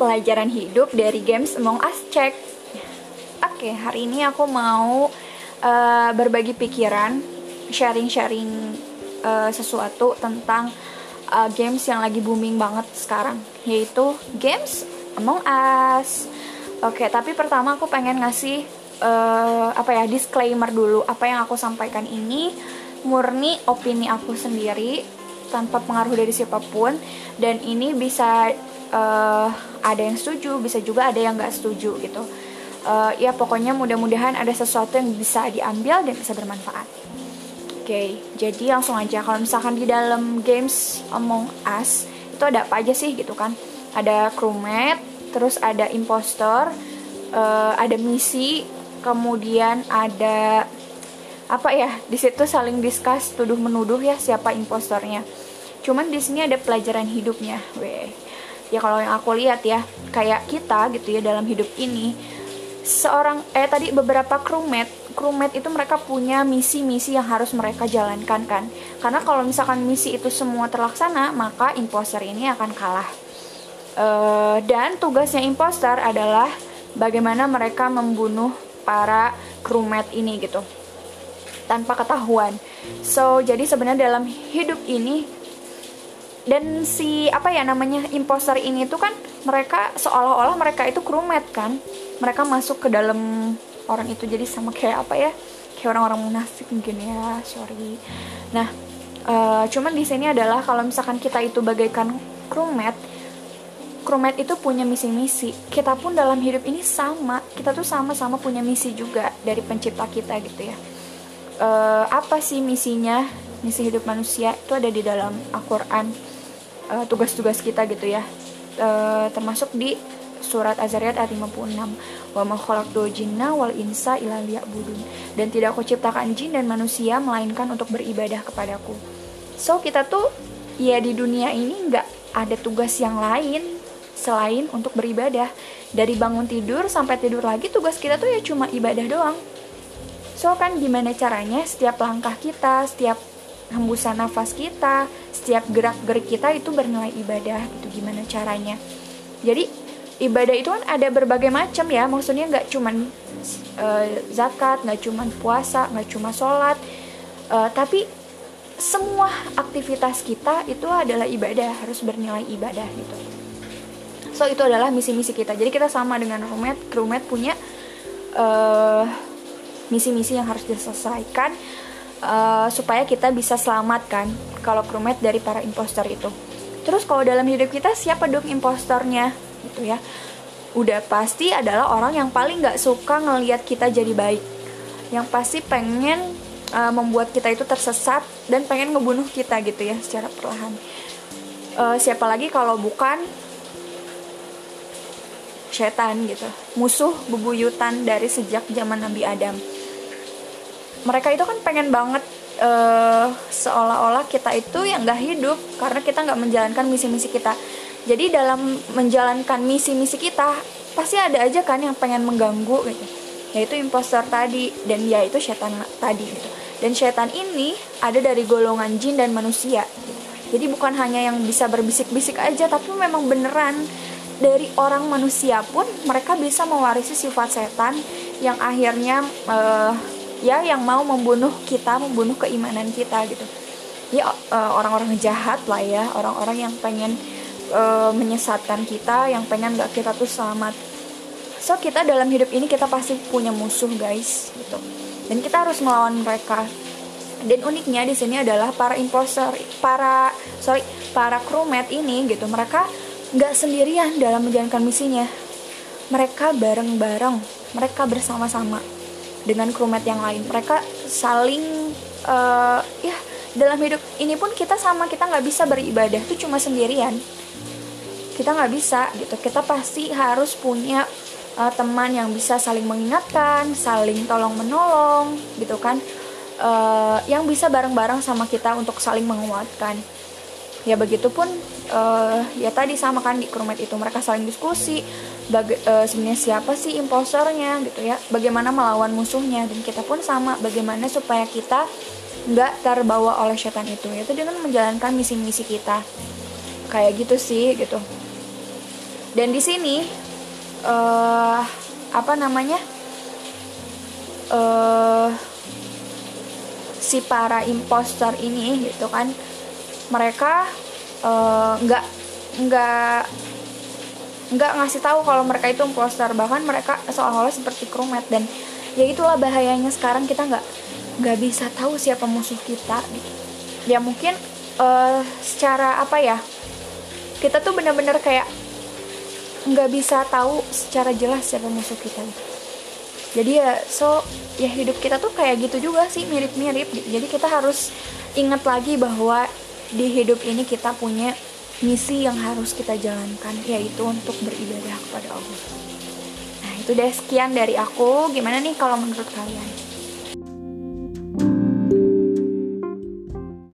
pelajaran hidup dari games Among Us Check. Oke, hari ini aku mau uh, berbagi pikiran, sharing-sharing uh, sesuatu tentang uh, games yang lagi booming banget sekarang, yaitu games Among Us. Oke, tapi pertama aku pengen ngasih uh, apa ya disclaimer dulu. Apa yang aku sampaikan ini murni opini aku sendiri tanpa pengaruh dari siapa pun dan ini bisa uh, ada yang setuju bisa juga ada yang nggak setuju gitu. Uh, ya pokoknya mudah-mudahan ada sesuatu yang bisa diambil dan bisa bermanfaat. Oke okay, jadi langsung aja. Kalau misalkan di dalam games Among Us itu ada apa aja sih gitu kan? Ada crewmate terus ada impostor uh, ada misi kemudian ada apa ya di situ saling diskus tuduh menuduh ya siapa impostornya. Cuman di sini ada pelajaran hidupnya weh ya kalau yang aku lihat ya kayak kita gitu ya dalam hidup ini seorang eh tadi beberapa crewmate crewmate itu mereka punya misi-misi yang harus mereka jalankan kan karena kalau misalkan misi itu semua terlaksana maka imposter ini akan kalah uh, dan tugasnya imposter adalah bagaimana mereka membunuh para crewmate ini gitu tanpa ketahuan. So, jadi sebenarnya dalam hidup ini dan si apa ya namanya imposter ini tuh kan mereka seolah-olah mereka itu crewmate kan. Mereka masuk ke dalam orang itu jadi sama kayak apa ya? Kayak orang-orang munafik mungkin ya, sorry. Nah, uh, cuman di sini adalah kalau misalkan kita itu bagaikan crewmate, crewmate itu punya misi-misi. Kita pun dalam hidup ini sama. Kita tuh sama-sama punya misi juga dari pencipta kita gitu ya uh, apa sih misinya misi hidup manusia itu ada di dalam Al-Quran uh, tugas-tugas kita gitu ya. Uh, termasuk di surat Az-Zariyat ayat 56 wa ma khalaqtu jinna wal insa illa liya'budun. Dan tidak aku ciptakan jin dan manusia melainkan untuk beribadah kepadaku. So kita tuh ya di dunia ini nggak ada tugas yang lain selain untuk beribadah. Dari bangun tidur sampai tidur lagi tugas kita tuh ya cuma ibadah doang. So kan gimana caranya setiap langkah kita, setiap hembusan nafas kita, setiap gerak-gerik kita itu bernilai ibadah gitu gimana caranya. Jadi ibadah itu kan ada berbagai macam ya, maksudnya nggak cuman uh, zakat, nggak cuman puasa, nggak cuma sholat, uh, tapi semua aktivitas kita itu adalah ibadah, harus bernilai ibadah gitu. So itu adalah misi-misi kita. Jadi kita sama dengan roommate, roommate punya uh, misi-misi yang harus diselesaikan uh, supaya kita bisa selamatkan kalau crewmate dari para impostor itu. Terus kalau dalam hidup kita siapa dong impostornya gitu ya? Udah pasti adalah orang yang paling nggak suka ngelihat kita jadi baik, yang pasti pengen uh, membuat kita itu tersesat dan pengen ngebunuh kita gitu ya secara perlahan. Uh, siapa lagi kalau bukan setan gitu musuh bebuyutan dari sejak zaman Nabi Adam mereka itu kan pengen banget uh, seolah-olah kita itu yang nggak hidup karena kita nggak menjalankan misi-misi kita. Jadi dalam menjalankan misi-misi kita pasti ada aja kan yang pengen mengganggu gitu. Yaitu impostor tadi dan yaitu setan tadi gitu. Dan setan ini ada dari golongan jin dan manusia. Jadi bukan hanya yang bisa berbisik-bisik aja tapi memang beneran. Dari orang manusia pun mereka bisa mewarisi sifat setan yang akhirnya uh, ya yang mau membunuh kita membunuh keimanan kita gitu. Ya uh, orang-orang jahat lah ya orang-orang yang pengen uh, menyesatkan kita yang pengen gak kita tuh selamat. So kita dalam hidup ini kita pasti punya musuh guys gitu. Dan kita harus melawan mereka. Dan uniknya di sini adalah para imposter para sorry para crewmate ini gitu mereka nggak sendirian dalam menjalankan misinya. Mereka bareng-bareng. Mereka bersama-sama dengan crewmate yang lain. Mereka saling uh, ya dalam hidup ini pun kita sama kita nggak bisa beribadah itu cuma sendirian. Kita nggak bisa gitu. Kita pasti harus punya uh, teman yang bisa saling mengingatkan saling tolong menolong gitu kan. Uh, yang bisa bareng-bareng sama kita untuk saling menguatkan ya begitupun uh, ya tadi sama kan di crewmate itu mereka saling diskusi baga- uh, sebenarnya siapa sih imposternya gitu ya bagaimana melawan musuhnya dan kita pun sama bagaimana supaya kita nggak terbawa oleh setan itu. Yaitu dengan menjalankan misi-misi kita. Kayak gitu sih gitu. Dan di sini uh, apa namanya uh, si para impostor ini gitu kan mereka nggak uh, nggak nggak ngasih tahu kalau mereka itu impostor bahkan mereka seolah-olah seperti krumet dan ya itulah bahayanya sekarang kita nggak nggak bisa tahu siapa musuh kita gitu. Ya mungkin uh, secara apa ya kita tuh bener-bener kayak nggak bisa tahu secara jelas siapa musuh kita gitu. Jadi ya so ya hidup kita tuh kayak gitu juga sih mirip-mirip gitu. Jadi kita harus ingat lagi bahwa di hidup ini kita punya misi yang harus kita jalankan yaitu untuk beribadah kepada Allah. Nah, itu deh sekian dari aku. Gimana nih kalau menurut kalian?